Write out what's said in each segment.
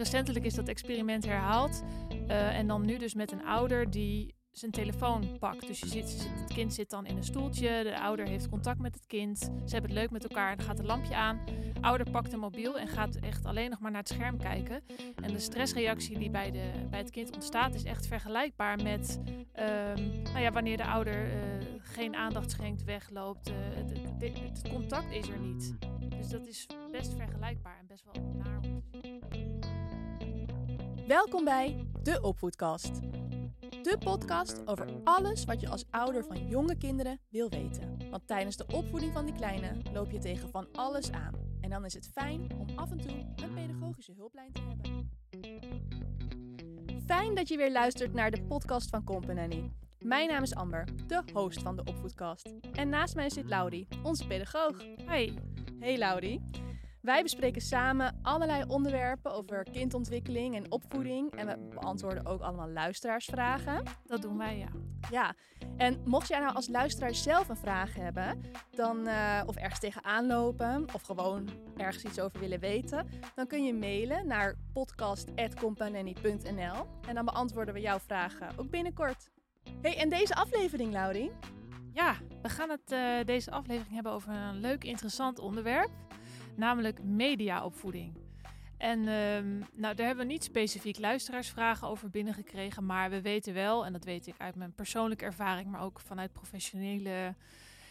Recentelijk is dat experiment herhaald. Uh, en dan nu dus met een ouder die zijn telefoon pakt. Dus je zit, het kind zit dan in een stoeltje, de ouder heeft contact met het kind, ze hebben het leuk met elkaar, dan gaat het lampje aan. Ouder pakt een mobiel en gaat echt alleen nog maar naar het scherm kijken. En de stressreactie die bij, de, bij het kind ontstaat is echt vergelijkbaar met um, nou ja, wanneer de ouder uh, geen aandacht schenkt, wegloopt. Uh, het, het, het, contact is er niet. Dus dat is best vergelijkbaar en best wel naar om te zien. Welkom bij de Opvoedkast. De podcast over alles wat je als ouder van jonge kinderen wil weten. Want tijdens de opvoeding van die kleine loop je tegen van alles aan. En dan is het fijn om af en toe een pedagogische hulplijn te hebben. Fijn dat je weer luistert naar de podcast van Company. Mijn naam is Amber, de host van de Opvoedkast. En naast mij zit Laurie, onze pedagoog. Hey. Hey Laurie. Wij bespreken samen allerlei onderwerpen over kindontwikkeling en opvoeding. En we beantwoorden ook allemaal luisteraarsvragen. Dat doen wij, ja. Ja, en mocht jij nou als luisteraar zelf een vraag hebben, dan, uh, of ergens tegenaan lopen, of gewoon ergens iets over willen weten, dan kun je mailen naar podcast.companany.nl en dan beantwoorden we jouw vragen ook binnenkort. Hey, en deze aflevering, Laurie? Ja, we gaan het uh, deze aflevering hebben over een leuk, interessant onderwerp namelijk mediaopvoeding. En um, nou, daar hebben we niet specifiek luisteraarsvragen over binnengekregen, maar we weten wel, en dat weet ik uit mijn persoonlijke ervaring, maar ook vanuit professionele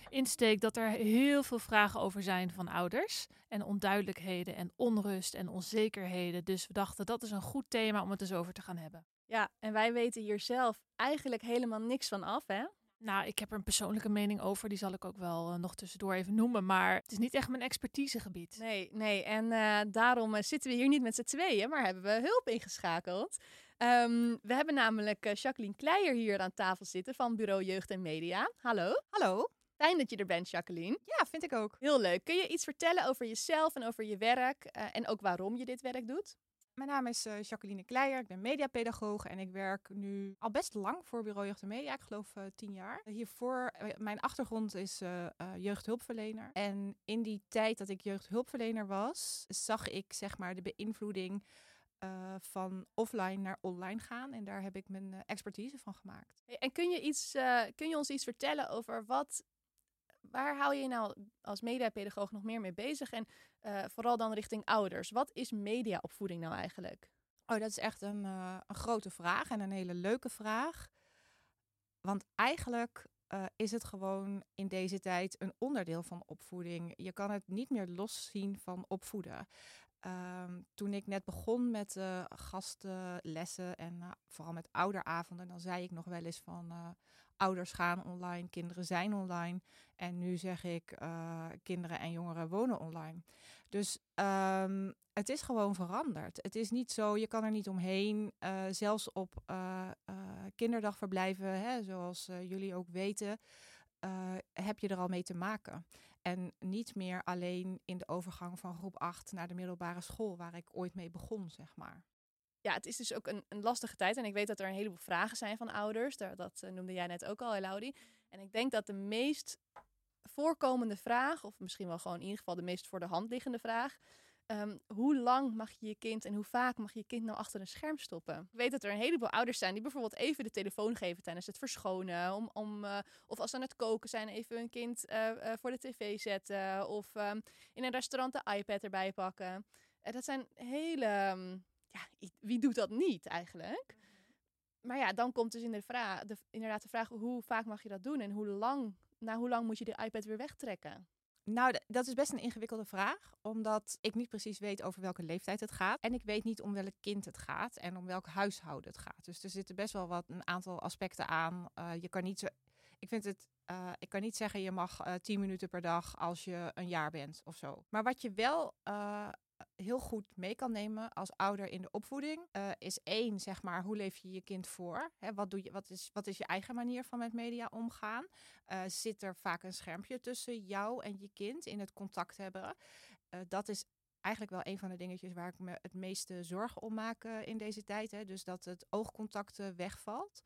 insteek, dat er heel veel vragen over zijn van ouders. En onduidelijkheden en onrust en onzekerheden. Dus we dachten dat is een goed thema om het eens over te gaan hebben. Ja, en wij weten hier zelf eigenlijk helemaal niks van af, hè? Nou, ik heb er een persoonlijke mening over. Die zal ik ook wel uh, nog tussendoor even noemen. Maar het is niet echt mijn expertisegebied. Nee, nee. En uh, daarom uh, zitten we hier niet met z'n tweeën, maar hebben we hulp ingeschakeld. Um, we hebben namelijk Jacqueline Kleijer hier aan tafel zitten van Bureau Jeugd en Media. Hallo. Hallo. Fijn dat je er bent, Jacqueline. Ja, vind ik ook. Heel leuk. Kun je iets vertellen over jezelf en over je werk en ook waarom je dit werk doet? Mijn naam is uh, Jacqueline Kleijer, ik ben mediapedagoog en ik werk nu al best lang voor Bureau Jeugd en Media, ik geloof uh, tien jaar. Hiervoor, uh, mijn achtergrond is jeugdhulpverlener. En in die tijd dat ik jeugdhulpverlener was, zag ik zeg maar de beïnvloeding van offline naar online gaan. En daar heb ik mijn expertise van gemaakt. En kun je, iets, kun je ons iets vertellen over wat waar hou je nou als mediapedagoog nog meer mee bezig? En uh, vooral dan richting ouders. Wat is mediaopvoeding nou eigenlijk? Oh, dat is echt een, uh, een grote vraag en een hele leuke vraag. Want eigenlijk uh, is het gewoon in deze tijd een onderdeel van opvoeding. Je kan het niet meer loszien van opvoeden. Um, toen ik net begon met uh, gastenlessen en uh, vooral met ouderavonden, dan zei ik nog wel eens van uh, ouders gaan online, kinderen zijn online. En nu zeg ik kinderen en jongeren wonen online. Dus um, het is gewoon veranderd. Het is niet zo, je kan er niet omheen. zelfs op kinderdagverblijven, hè, zoals jullie ook weten, heb je er al mee te maken. En niet meer alleen in de overgang van groep 8 naar de middelbare school, waar ik ooit mee begon, zeg maar. Ja, het is dus ook een, een lastige tijd. En ik weet dat er een heleboel vragen zijn van ouders. Dat, uh, noemde jij net ook al, Laudi. En ik denk dat de meest voorkomende vraag, of misschien wel gewoon in ieder geval de meest voor de hand liggende vraag, Um, hoe lang mag je je kind en hoe vaak mag je je kind nou achter een scherm stoppen? Ik weet dat er een heleboel ouders zijn die bijvoorbeeld even de telefoon geven tijdens het verschonen. Om, om, uh, of als ze aan het koken zijn, even hun kind uh, uh, voor de tv zetten. Of um, in een restaurant de iPad erbij pakken. dat zijn hele. Um, ja, wie doet dat niet eigenlijk? Maar ja, dan komt dus in de vraag, de, inderdaad de vraag: hoe vaak mag je dat doen en hoe lang, na hoe lang moet je de iPad weer wegtrekken? Nou, dat is best een ingewikkelde vraag, omdat ik niet precies weet over welke leeftijd het gaat. En ik weet niet om welk kind het gaat en om welk huishouden het gaat. Dus er zitten best wel wat een aantal aspecten aan. Uh, je kan niet zo. Ik vind het. Uh, ik kan niet zeggen je mag uh, 10 minuten per dag als je een jaar bent of zo. Maar wat je wel heel goed mee kan nemen als ouder in de opvoeding, uh, is één, zeg maar, hoe leef je je kind voor? Hè, wat, doe je, wat, is, wat is je eigen manier van met media omgaan? Uh, zit er vaak een schermpje tussen jou en je kind in het contact hebben? Uh, dat is eigenlijk wel een van de dingetjes waar ik me het meeste zorgen om maak in deze tijd. Hè? Dus dat het oogcontact wegvalt.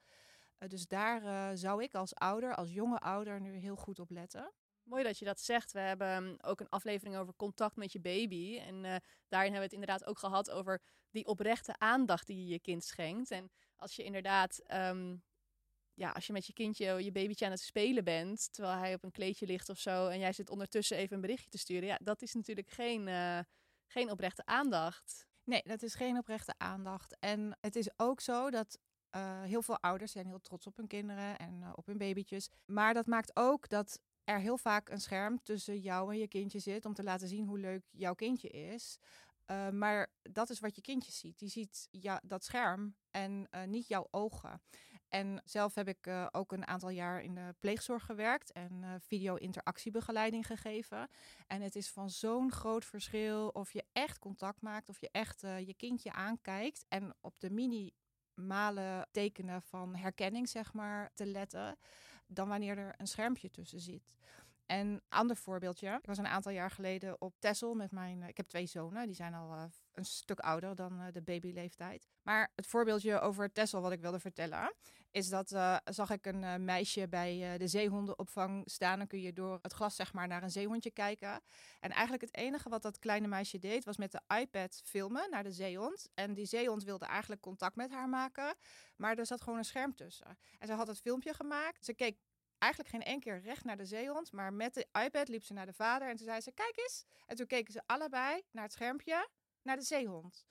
dus daar zou ik als ouder, als jonge ouder, nu heel goed op letten. Mooi dat je dat zegt. We hebben um, ook een aflevering over contact met je baby. En uh, daarin hebben we het inderdaad ook gehad over die oprechte aandacht die je je kind schenkt. En als je inderdaad, um, ja, als je met je kindje, je babytje aan het spelen bent, terwijl hij op een kleedje ligt of zo, en jij zit ondertussen even een berichtje te sturen, ja, dat is natuurlijk geen, uh, geen oprechte aandacht. Nee, dat is geen oprechte aandacht. En het is ook zo dat uh, heel veel ouders zijn heel trots op hun kinderen en op hun babytjes. Maar dat maakt ook dat er heel vaak een scherm tussen jou en je kindje zit om te laten zien hoe leuk jouw kindje is. Uh, maar dat is wat je kindje ziet. Die ziet ja, dat scherm en niet jouw ogen. En zelf heb ik uh, ook een aantal jaar in de pleegzorg gewerkt en video-interactiebegeleiding gegeven. En het is van zo'n groot verschil of je echt contact maakt, of je echt je kindje aankijkt en op de minimale tekenen van herkenning, zeg maar, te letten, dan wanneer er een schermpje tussen zit. En ander voorbeeldje. Ik was een aantal jaar geleden op Texel met mijn. Ik heb twee zonen, die zijn al uh, een stuk ouder dan uh, de babyleeftijd. Maar het voorbeeldje over Texel wat ik wilde vertellen, is dat zag ik een meisje bij de zeehondenopvang staan. Dan kun je door het glas zeg maar naar een zeehondje kijken. En eigenlijk het enige wat dat kleine meisje deed, was met de iPad filmen naar de zeehond. En die zeehond wilde eigenlijk contact met haar maken, maar er zat gewoon een scherm tussen. En ze had het filmpje gemaakt. Ze keek eigenlijk geen één keer recht naar de zeehond. Maar met de iPad liep ze naar de vader en toen zei ze: Kijk eens. En toen keken ze allebei naar het schermpje, naar de zeehond.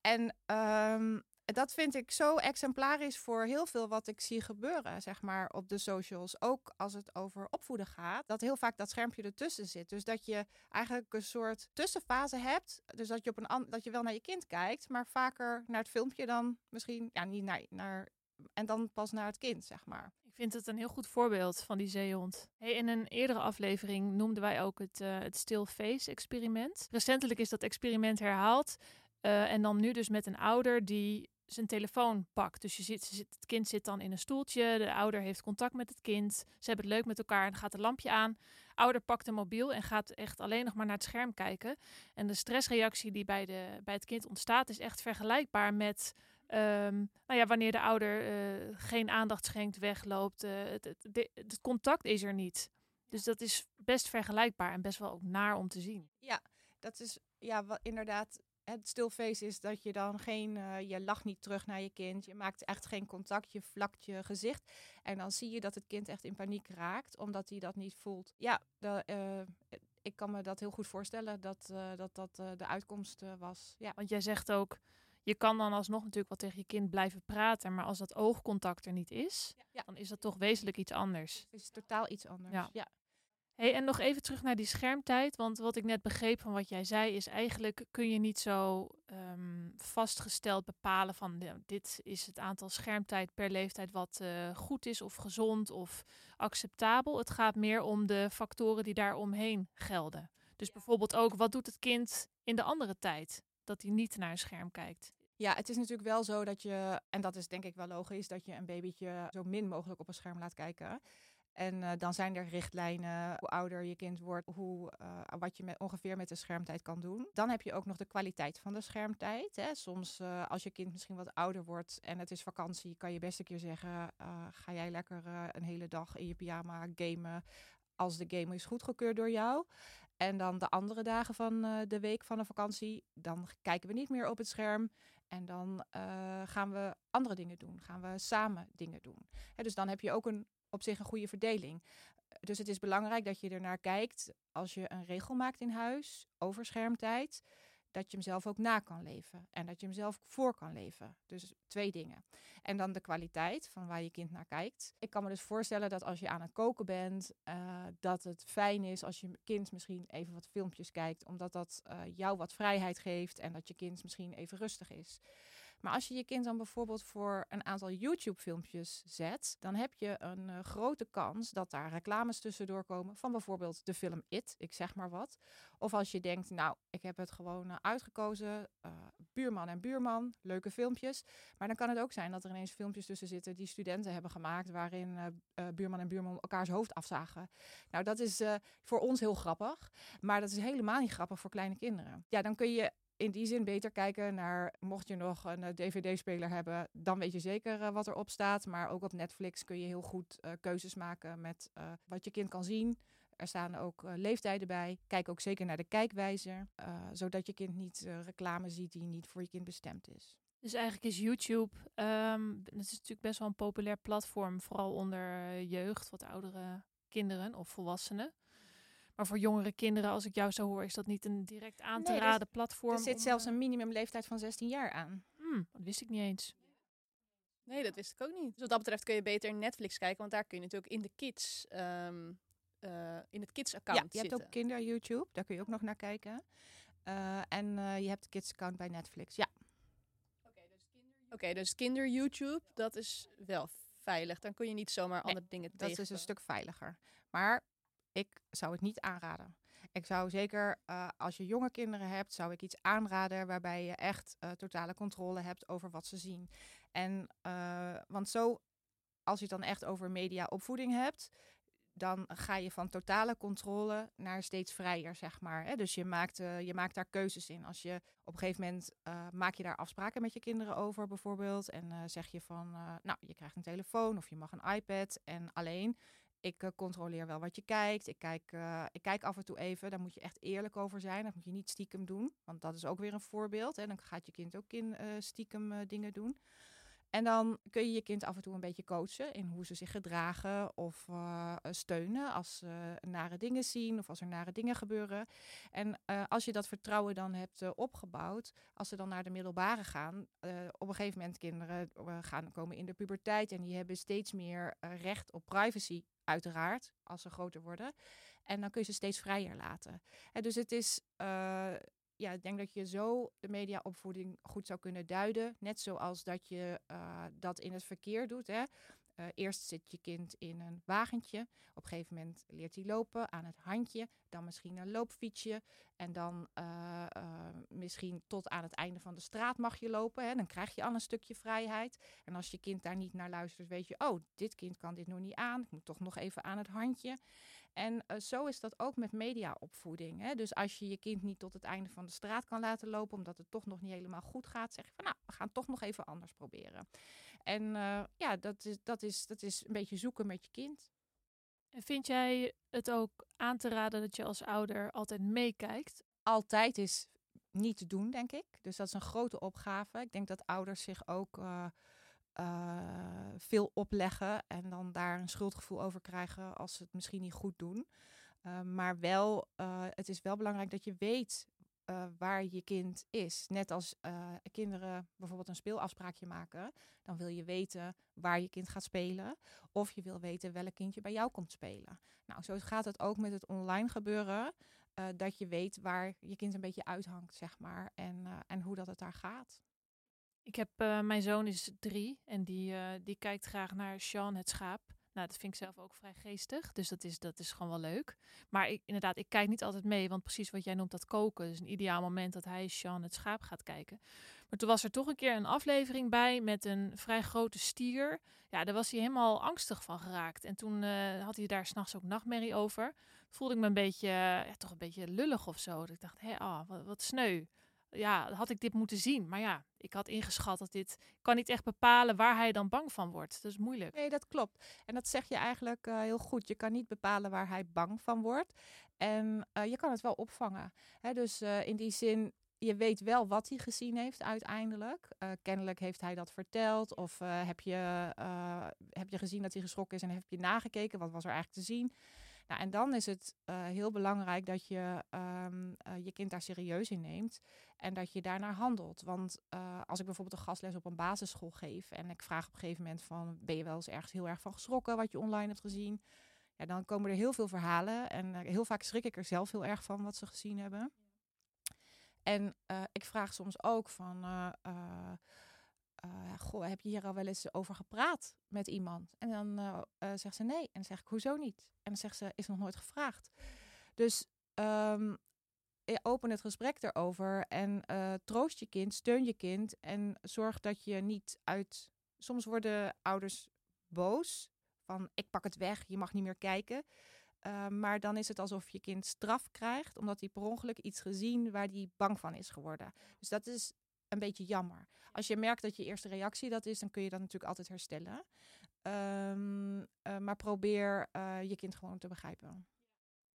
En um, dat vind ik zo exemplarisch voor heel veel wat ik zie gebeuren, zeg maar, op de socials. Ook als het over opvoeden gaat, dat heel vaak dat schermpje ertussen zit. Dus dat je eigenlijk een soort tussenfase hebt. Dus dat je, op een dat je wel naar je kind kijkt, maar vaker naar het filmpje dan misschien, ja, niet naar, naar en dan pas naar het kind, zeg maar. Vind het een heel goed voorbeeld van die zeehond. Hey, in een eerdere aflevering noemden wij ook het, uh, het still face experiment. Recentelijk is dat experiment herhaald. Uh, en dan nu dus met een ouder die zijn telefoon pakt. Dus je zit, het kind zit dan in een stoeltje. De ouder heeft contact met het kind. Ze hebben het leuk met elkaar en gaat een lampje aan. Ouder pakt een mobiel en gaat echt alleen nog maar naar het scherm kijken. En de stressreactie die bij, de, bij het kind ontstaat is echt vergelijkbaar met Um, nou ja, wanneer de ouder uh, geen aandacht schenkt, wegloopt, uh, het, het, het, het, contact is er niet. Dus dat is best vergelijkbaar en best wel ook naar om te zien. Ja, dat is ja, wat, inderdaad. Het stilface is dat je dan geen, uh, je lacht niet terug naar je kind. Je maakt echt geen contact, je vlakt je gezicht. En dan zie je dat het kind echt in paniek raakt, omdat hij dat niet voelt. Ja, de, ik kan me dat heel goed voorstellen dat dat, dat de uitkomst was. Ja. Want jij zegt ook, je kan dan alsnog natuurlijk wel tegen je kind blijven praten, maar als dat oogcontact er niet is, ja, dan is dat toch wezenlijk iets anders. Het is totaal iets anders. Ja. ja. Hey, en nog even terug naar die schermtijd, want wat ik net begreep van wat jij zei is eigenlijk kun je niet zo um, vastgesteld bepalen van dit is het aantal schermtijd per leeftijd wat uh, goed is of gezond of acceptabel. Het gaat meer om de factoren die daar omheen gelden. Dus bijvoorbeeld ook wat doet het kind in de andere tijd dat hij niet naar een scherm kijkt. Ja, het is natuurlijk wel zo dat je, en dat is denk ik wel logisch, dat je een babytje zo min mogelijk op een scherm laat kijken. En uh, dan zijn er richtlijnen, hoe ouder je kind wordt, hoe, uh, wat je met, ongeveer met de schermtijd kan doen. Dan heb je ook nog de kwaliteit van de schermtijd. Hè. Soms uh, als je kind misschien wat ouder wordt en het is vakantie, kan je best een keer zeggen, ga jij lekker een hele dag in je pyjama gamen als de game is goedgekeurd door jou. En dan de andere dagen van de week van de vakantie, dan kijken we niet meer op het scherm. En dan uh, gaan we andere dingen doen. Gaan we samen dingen doen. Dus dan heb je ook een, op zich een goede verdeling. Dus het is belangrijk dat je ernaar kijkt als je een regel maakt in huis over schermtijd dat je hem zelf ook na kan leven. En dat je hem zelf voor kan leven. Dus twee dingen. En dan de kwaliteit van waar je kind naar kijkt. Ik kan me dus voorstellen dat als je aan het koken bent, uh, dat het fijn is als je kind misschien even wat filmpjes kijkt. Omdat dat uh, jou wat vrijheid geeft en dat je kind misschien even rustig is. Maar als je je kind dan bijvoorbeeld voor een aantal YouTube-filmpjes zet, dan heb je een uh, grote kans dat daar reclames tussendoor komen van bijvoorbeeld de film It, ik zeg maar wat. Of als je denkt, nou, ik heb het gewoon uh, uitgekozen, uh, buurman en buurman, leuke filmpjes. Maar dan kan het ook zijn dat er ineens filmpjes tussen zitten die studenten hebben gemaakt, waarin buurman en buurman elkaars hoofd afzagen. Nou, dat is voor ons heel grappig, maar dat is helemaal niet grappig voor kleine kinderen. Ja, dan kun je in die zin beter kijken naar, mocht je nog een uh, DVD-speler hebben, dan weet je zeker uh, wat erop staat. Maar ook op Netflix kun je heel goed uh, keuzes maken met wat je kind kan zien. Er staan ook leeftijden bij. Kijk ook zeker naar de kijkwijzer, zodat je kind niet reclame ziet die niet voor je kind bestemd is. Dus eigenlijk is YouTube, um, dat is natuurlijk best wel een populair platform, vooral onder jeugd, wat oudere kinderen of volwassenen. Maar voor jongere kinderen, als ik jou zo hoor, is dat niet een direct aan te nee, raden platform. Er zit zelfs een minimumleeftijd van 16 jaar aan. Hmm, dat wist ik niet eens. Nee, dat wist ik ook niet. Dus wat dat betreft kun je beter Netflix kijken, want daar kun je natuurlijk in de kids, um, uh, in het kids-account Ja, je hebt ook kinder-YouTube, daar kun je ook nog naar kijken. Uh, en uh, je hebt de kids-account bij Netflix, ja. Oké, okay, dus kinder-YouTube, dus kinder dat is wel veilig. Dan kun je niet zomaar nee, andere dingen tegen. Dat is een stuk veiliger. Maar ik zou het niet aanraden. Ik zou zeker, uh, als je jonge kinderen hebt, zou ik iets aanraden waarbij je echt uh, totale controle hebt over wat ze zien. En, uh, want zo, als je het dan echt over mediaopvoeding hebt, dan ga je van totale controle naar steeds vrijer, zeg maar. Hè? Dus je maakt, je maakt daar keuzes in. Als je op een gegeven moment maak je daar afspraken met je kinderen over, bijvoorbeeld. En zeg je van, nou, je krijgt een telefoon of je mag een iPad. En alleen ik uh, controleer wel wat je kijkt. Ik kijk, uh, ik kijk af en toe even. Daar moet je echt eerlijk over zijn. Dat moet je niet stiekem doen. Want dat is ook weer een voorbeeld. Hè. Dan gaat je kind ook in, uh, stiekem dingen doen. En dan kun je je kind af en toe een beetje coachen in hoe ze zich gedragen of steunen als ze nare dingen zien of als er nare dingen gebeuren. En als je dat vertrouwen dan hebt opgebouwd, als ze dan naar de middelbare gaan, op een gegeven moment kinderen gaan komen in de puberteit en die hebben steeds meer recht op privacy, uiteraard, als ze groter worden. En dan kun je ze steeds vrijer laten. En dus het is ja, ik denk dat je zo de mediaopvoeding goed zou kunnen duiden. Net zoals dat je uh, dat in het verkeer doet. Hè. Uh, eerst zit je kind in een wagentje. Op een gegeven moment leert hij lopen aan het handje. Dan misschien een loopfietsje. En dan uh, misschien tot aan het einde van de straat mag je lopen. Hè. Dan krijg je al een stukje vrijheid. En als je kind daar niet naar luistert, weet je... oh, dit kind kan dit nog niet aan. Ik moet toch nog even aan het handje. En zo is dat ook met mediaopvoeding. Dus als je je kind niet tot het einde van de straat kan laten lopen, omdat het toch nog niet helemaal goed gaat, zeg je van nou, we gaan toch nog even anders proberen. En uh, ja, dat is, dat, is, dat is een beetje zoeken met je kind. En vind jij het ook aan te raden dat je als ouder altijd meekijkt? Altijd is niet te doen, denk ik. Dus dat is een grote opgave. Ik denk dat ouders zich ook. Uh, uh, veel opleggen en dan daar een schuldgevoel over krijgen als ze het misschien niet goed doen. Uh, maar wel, het is wel belangrijk dat je weet waar je kind is. Net als kinderen bijvoorbeeld een speelafspraakje maken, dan wil je weten waar je kind gaat spelen. Of je wil weten welk kindje bij jou komt spelen. Nou, zo gaat het ook met het online gebeuren. dat je weet waar je kind een beetje uithangt, zeg maar. En, en hoe dat het daar gaat. Ik heb, mijn zoon is drie en die, die kijkt graag naar Sean het schaap. Nou, dat vind ik zelf ook vrij geestig, dus dat is, dat is gewoon wel leuk. Maar ik, inderdaad, ik kijk niet altijd mee, want precies wat jij noemt, dat koken. is een ideaal moment dat hij Sean het schaap gaat kijken. Maar toen was er toch een keer een aflevering bij met een vrij grote stier. Ja, daar was hij helemaal angstig van geraakt. En toen uh, had hij daar s'nachts ook nachtmerrie over. Voelde ik me een beetje, ja, toch een beetje lullig of zo. Dat ik dacht, hé, ah, wat, wat sneu ja, had ik dit moeten zien. Maar ja, ik had ingeschat dat dit... Kan niet echt bepalen waar hij dan bang van wordt. Dat is moeilijk. Nee, dat klopt. En dat zeg je eigenlijk uh, heel goed. Je kan niet bepalen waar hij bang van wordt. En uh, je kan het wel opvangen. Hè, dus uh, in die zin, je weet wel wat hij gezien heeft uiteindelijk. Kennelijk heeft hij dat verteld. Of heb, je, heb je gezien dat hij geschrokken is en heb je nagekeken? Wat was er eigenlijk te zien? Nou, en dan is het heel belangrijk dat je um, je kind daar serieus in neemt. En dat je daarnaar handelt. Want als ik bijvoorbeeld een gastles op een basisschool geef. En ik vraag op een gegeven moment van... Ben je wel eens ergens heel erg van geschrokken wat je online hebt gezien? Ja, dan komen er heel veel verhalen. En heel vaak schrik ik er zelf heel erg van wat ze gezien hebben. En ik vraag soms ook van, uh, goh, heb je hier al wel eens over gepraat met iemand? En dan zegt ze nee. En dan zeg ik, hoezo niet? En dan zegt ze, is nog nooit gevraagd. Dus um, open het gesprek erover en troost je kind, steun je kind en zorg dat je niet uit... Soms worden ouders boos van, ik pak het weg, je mag niet meer kijken. Maar dan is het alsof je kind straf krijgt, omdat hij per ongeluk iets gezien waar hij bang van is geworden. Dus dat is een beetje jammer. Als je merkt dat je eerste reactie dat is, dan kun je dat natuurlijk altijd herstellen. Um, uh, maar probeer uh, je kind gewoon te begrijpen.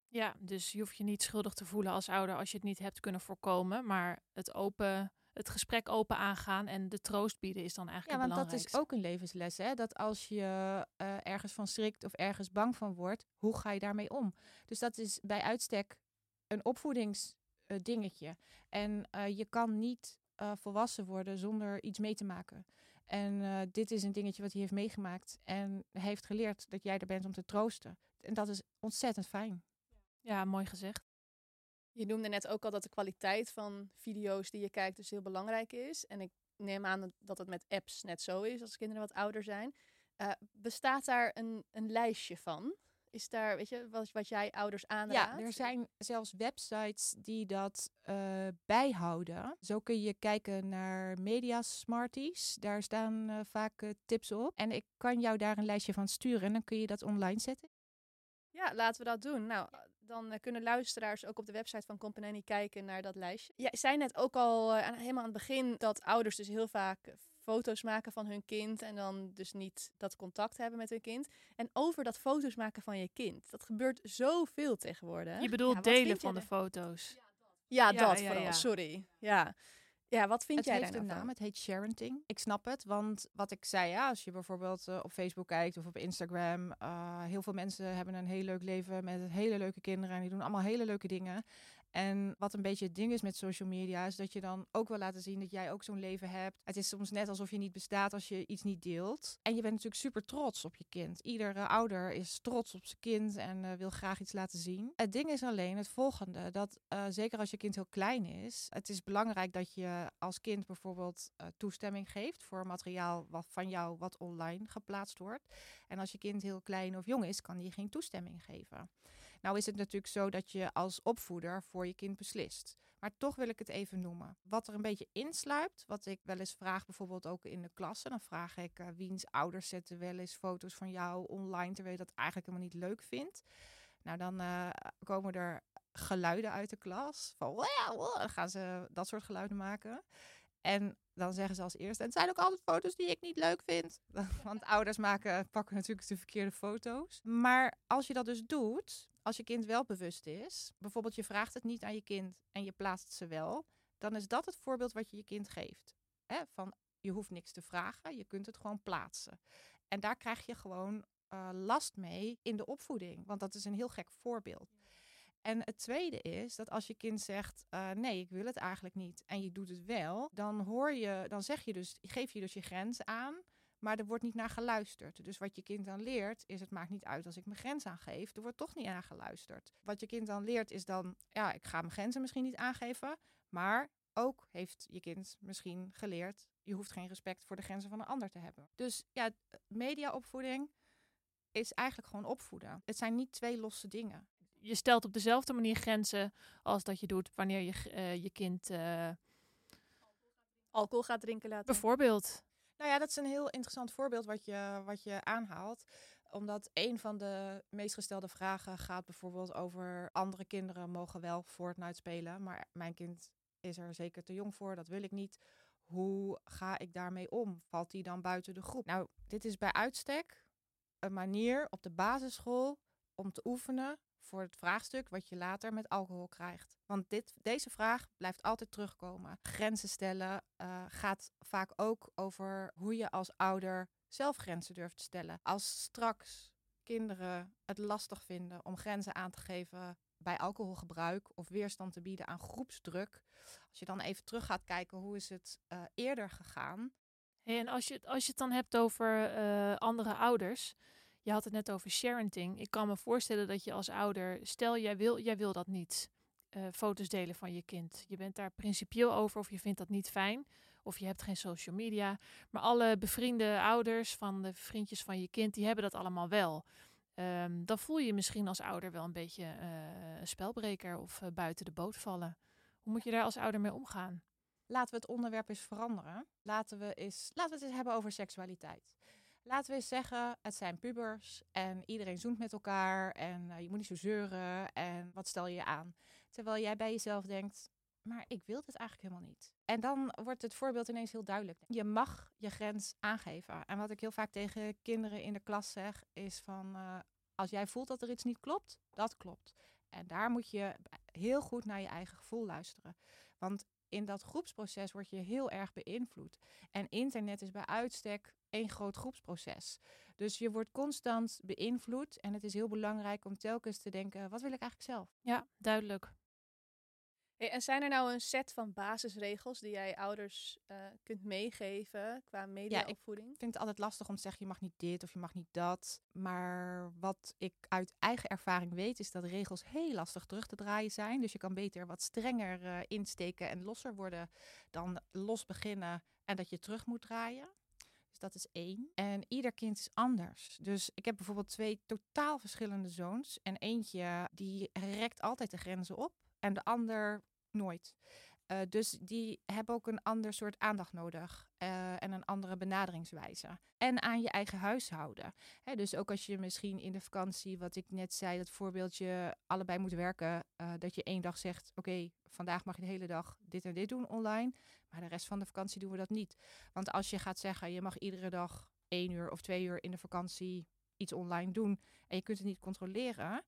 Ja, dus je hoeft je niet schuldig te voelen als ouder als je het niet hebt kunnen voorkomen. Maar het, open, het gesprek open aangaan en de troost bieden is dan Ja, eigenlijk want het dat is ook een levensles. Hè? Dat als je eh, ergens van schrikt of ergens bang van wordt, hoe ga je daarmee om? Dus dat is bij uitstek een opvoedingsdingetje. en eh, je kan niet eh, volwassen worden zonder iets mee te maken. En eh, dit is een dingetje wat hij heeft meegemaakt. En hij heeft geleerd dat jij er bent om te troosten. En dat is ontzettend fijn. Ja, mooi gezegd. Je noemde net ook al dat de kwaliteit van video's die je kijkt dus heel belangrijk is. En ik neem aan dat- dat het met apps net zo is als kinderen wat ouder zijn. Eh, bestaat daar een, een lijstje van? Is daar, weet je, wat, wat jij ouders aanraadt? Ja, er zijn zelfs websites die dat eh, bijhouden. Zo kun je kijken naar Media Smarties. Daar staan eh, vaak eh, tips op. En ik kan jou daar een lijstje van sturen en dan kun je dat online zetten. Ja, laten we dat doen. Nou, dan kunnen luisteraars ook op de website van Company kijken naar dat lijstje. Jij zei net ook al helemaal aan het begin dat ouders dus heel vaak foto's maken van hun kind en dan dus niet dat contact hebben met hun kind. En over dat foto's maken van je kind. Dat gebeurt zoveel tegenwoordig. Je bedoelt Ja, delen van de er- foto's. Ja, Ja, dat ja, vooral. ja. Sorry. Ja. Ja, wat vind het jij heeft een nou naam, het heet sharenting. Ik snap het, want wat ik zei, ja, als je bijvoorbeeld eh, op Facebook kijkt of op Instagram, eh, heel veel mensen hebben een heel leuk leven met hele leuke kinderen en die doen allemaal hele leuke dingen. En wat een beetje het ding is met social media, is dat je dan ook wil laten zien dat jij ook zo'n leven hebt. Het is soms net alsof je niet bestaat als je iets niet deelt. En je bent natuurlijk super trots op je kind. Iedere ouder is trots op zijn kind en eh, wil graag iets laten zien. Het ding is alleen het volgende, dat eh, zeker als je kind heel klein is, het is belangrijk dat je als kind bijvoorbeeld eh, toestemming geeft voor materiaal wat van jou wat online geplaatst wordt. En als je kind heel klein of jong is, kan die geen toestemming geven. Nou is het natuurlijk zo dat je als opvoeder voor je kind beslist. Maar toch wil ik het even noemen. Wat er een beetje insluipt, wat ik wel eens vraag, bijvoorbeeld ook in de klasse. Dan vraag ik eh, wiens ouders zetten wel eens foto's van jou online, terwijl je dat eigenlijk helemaal niet leuk vindt. Nou, dan eh, komen er geluiden uit de klas. Van, "Wow, wow," dan gaan ze dat soort geluiden maken. En dan zeggen ze als eerste, het zijn ook altijd foto's die ik niet leuk vind. Want ouders maken, pakken natuurlijk de verkeerde foto's. Maar als je dat dus doet, als je kind wel bewust is, bijvoorbeeld je vraagt het niet aan je kind en je plaatst ze wel, dan is dat het voorbeeld wat je je kind geeft. Hè? Van je hoeft niks te vragen, je kunt het gewoon plaatsen. En daar krijg je gewoon eh, last mee in de opvoeding, want dat is een heel gek voorbeeld. En het tweede is dat als je kind zegt: eh, nee, ik wil het eigenlijk niet, en je doet het wel, dan hoor je, dan zeg je dus, geef je dus je grens aan, maar er wordt niet naar geluisterd. Dus wat je kind dan leert, is het maakt niet uit als ik mijn grens aangeef, er wordt toch niet naar geluisterd. Wat je kind dan leert, is dan, ja, ik ga mijn grenzen misschien niet aangeven, maar ook heeft je kind misschien geleerd, je hoeft geen respect voor de grenzen van een ander te hebben. Dus ja, mediaopvoeding is eigenlijk gewoon opvoeden. Het zijn niet twee losse dingen. Je stelt op dezelfde manier grenzen als dat je doet wanneer je eh, je kind eh, Alcohol gaat drinken laten. bijvoorbeeld Nou ja, dat is een heel interessant voorbeeld wat je, wat je aanhaalt. Omdat een van de meest gestelde vragen gaat bijvoorbeeld over andere kinderen mogen wel Fortnite spelen. Maar mijn kind is er zeker te jong voor, dat wil ik niet. Hoe ga ik daarmee om? Valt die dan buiten de groep? Nou, dit is bij uitstek een manier op de basisschool om te oefenen voor het vraagstuk wat je later met alcohol krijgt. Want dit, deze vraag blijft altijd terugkomen. Grenzen stellen eh, gaat vaak ook over hoe je als ouder zelf grenzen durft te stellen. Als straks kinderen het lastig vinden om grenzen aan te geven bij alcoholgebruik of weerstand te bieden aan groepsdruk. Als je dan even terug gaat kijken hoe is het eh, eerder gegaan. Hey, en als je, als je het dan hebt over eh, andere ouders. Je had het net over sharenting. Ik kan me voorstellen dat je als ouder, stel jij wil, jij wil dat niet, eh, foto's delen van je kind. Je bent daar principieel over of je vindt dat niet fijn. Of je hebt geen social media. Maar alle bevriende ouders van de vriendjes van je kind, die hebben dat allemaal wel. Ehm, dan voel je misschien als ouder wel een beetje eh, een spelbreker of eh, buiten de boot vallen. Hoe moet je daar als ouder mee omgaan? Laten we het onderwerp eens veranderen. Laten we, eens, laten we het eens hebben over seksualiteit. Laten we eens zeggen, het zijn pubers en iedereen zoent met elkaar en eh, je moet niet zo zeuren en wat stel je aan? Terwijl jij bij jezelf denkt, maar ik wil dit eigenlijk helemaal niet. En dan wordt het voorbeeld ineens heel duidelijk. Je mag je grens aangeven. En wat ik heel vaak tegen kinderen in de klas zeg, is van, eh, als jij voelt dat er iets niet klopt, dat klopt. En daar moet je heel goed naar je eigen gevoel luisteren. Want in dat groepsproces word je heel erg beïnvloed. En internet is bij uitstek één groot groepsproces. Dus je wordt constant beïnvloed. En het is heel belangrijk om telkens te denken: wat wil ik eigenlijk zelf? Ja, duidelijk. Hey, en zijn er nou een set van basisregels die jij ouders uh, kunt meegeven qua mediaopvoeding? Ja, ik vind het altijd lastig om te zeggen je mag niet dit of je mag niet dat. Maar wat ik uit eigen ervaring weet is dat regels heel lastig terug te draaien zijn. Dus je kan beter wat strenger uh, insteken en losser worden dan los beginnen en dat je terug moet draaien. Dat is één. En ieder kind is anders. Dus ik heb bijvoorbeeld twee totaal verschillende zoons. En eentje die rekt altijd de grenzen op. En de ander nooit. Uh, dus die hebben ook een ander soort aandacht nodig uh, en een andere benaderingswijze. En aan je eigen huishouden. Hè, dus ook als je misschien in de vakantie, wat ik net zei, dat voorbeeldje allebei moet werken, uh, dat je één dag zegt: Oké, vandaag mag je de hele dag dit en dit doen online, maar de rest van de vakantie doen we dat niet. Want als je gaat zeggen: Je mag iedere dag één uur of twee uur in de vakantie iets online doen en je kunt het niet controleren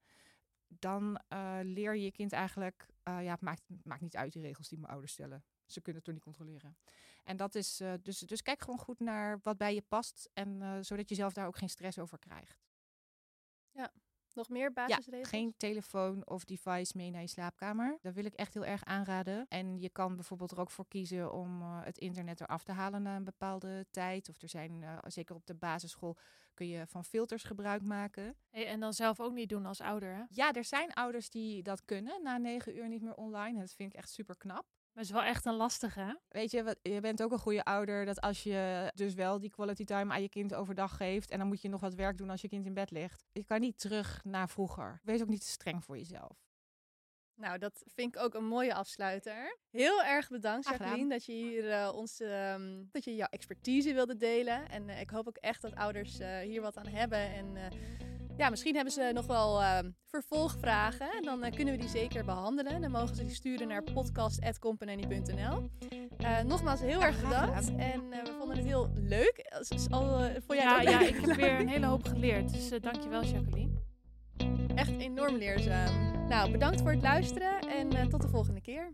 dan uh, leer je je kind eigenlijk, uh, ja, het maakt, maakt niet uit die regels die mijn ouders stellen. Ze kunnen het toch niet controleren. En dat is, uh, dus, dus kijk gewoon goed naar wat bij je past. En zodat je zelf daar ook geen stress over krijgt. Ja, nog meer basisregels? Ja, geen telefoon of device mee naar je slaapkamer. Dat wil ik echt heel erg aanraden. En je kan bijvoorbeeld er ook voor kiezen om uh, het internet eraf te halen na een bepaalde tijd. Of er zijn, uh, zeker op de basisschool, kun je van filters gebruik maken. Hey, en dan zelf ook niet doen als ouder, hè? Ja, er zijn ouders die dat kunnen. Na negen uur niet meer online. Dat vind ik echt super knap. Maar het is wel echt een lastige, hè? Weet je, je bent ook een goede ouder dat als je dus wel die quality time aan je kind overdag geeft en dan moet je nog wat werk doen als je kind in bed ligt. Je kan niet terug naar vroeger. Wees ook niet te streng voor jezelf. Nou, dat vind ik ook een mooie afsluiter. Heel erg bedankt, Jacqueline, dat je hier uh, ons, um, dat je jouw expertise wilde delen. En uh, ik hoop ook echt dat ouders uh, hier wat aan hebben. En ja, misschien hebben ze nog wel ehm, vervolgvragen. En dan kunnen we die zeker behandelen. Dan mogen ze die sturen naar podcast.company.nl. nogmaals, heel erg bedankt. En we vonden het heel leuk. Al, vond jij ja, ja, ik heb weer een hele hoop geleerd. Dus dankjewel, Jacqueline. Echt enorm leerzaam. Nou, bedankt voor het luisteren en uh, tot de volgende keer.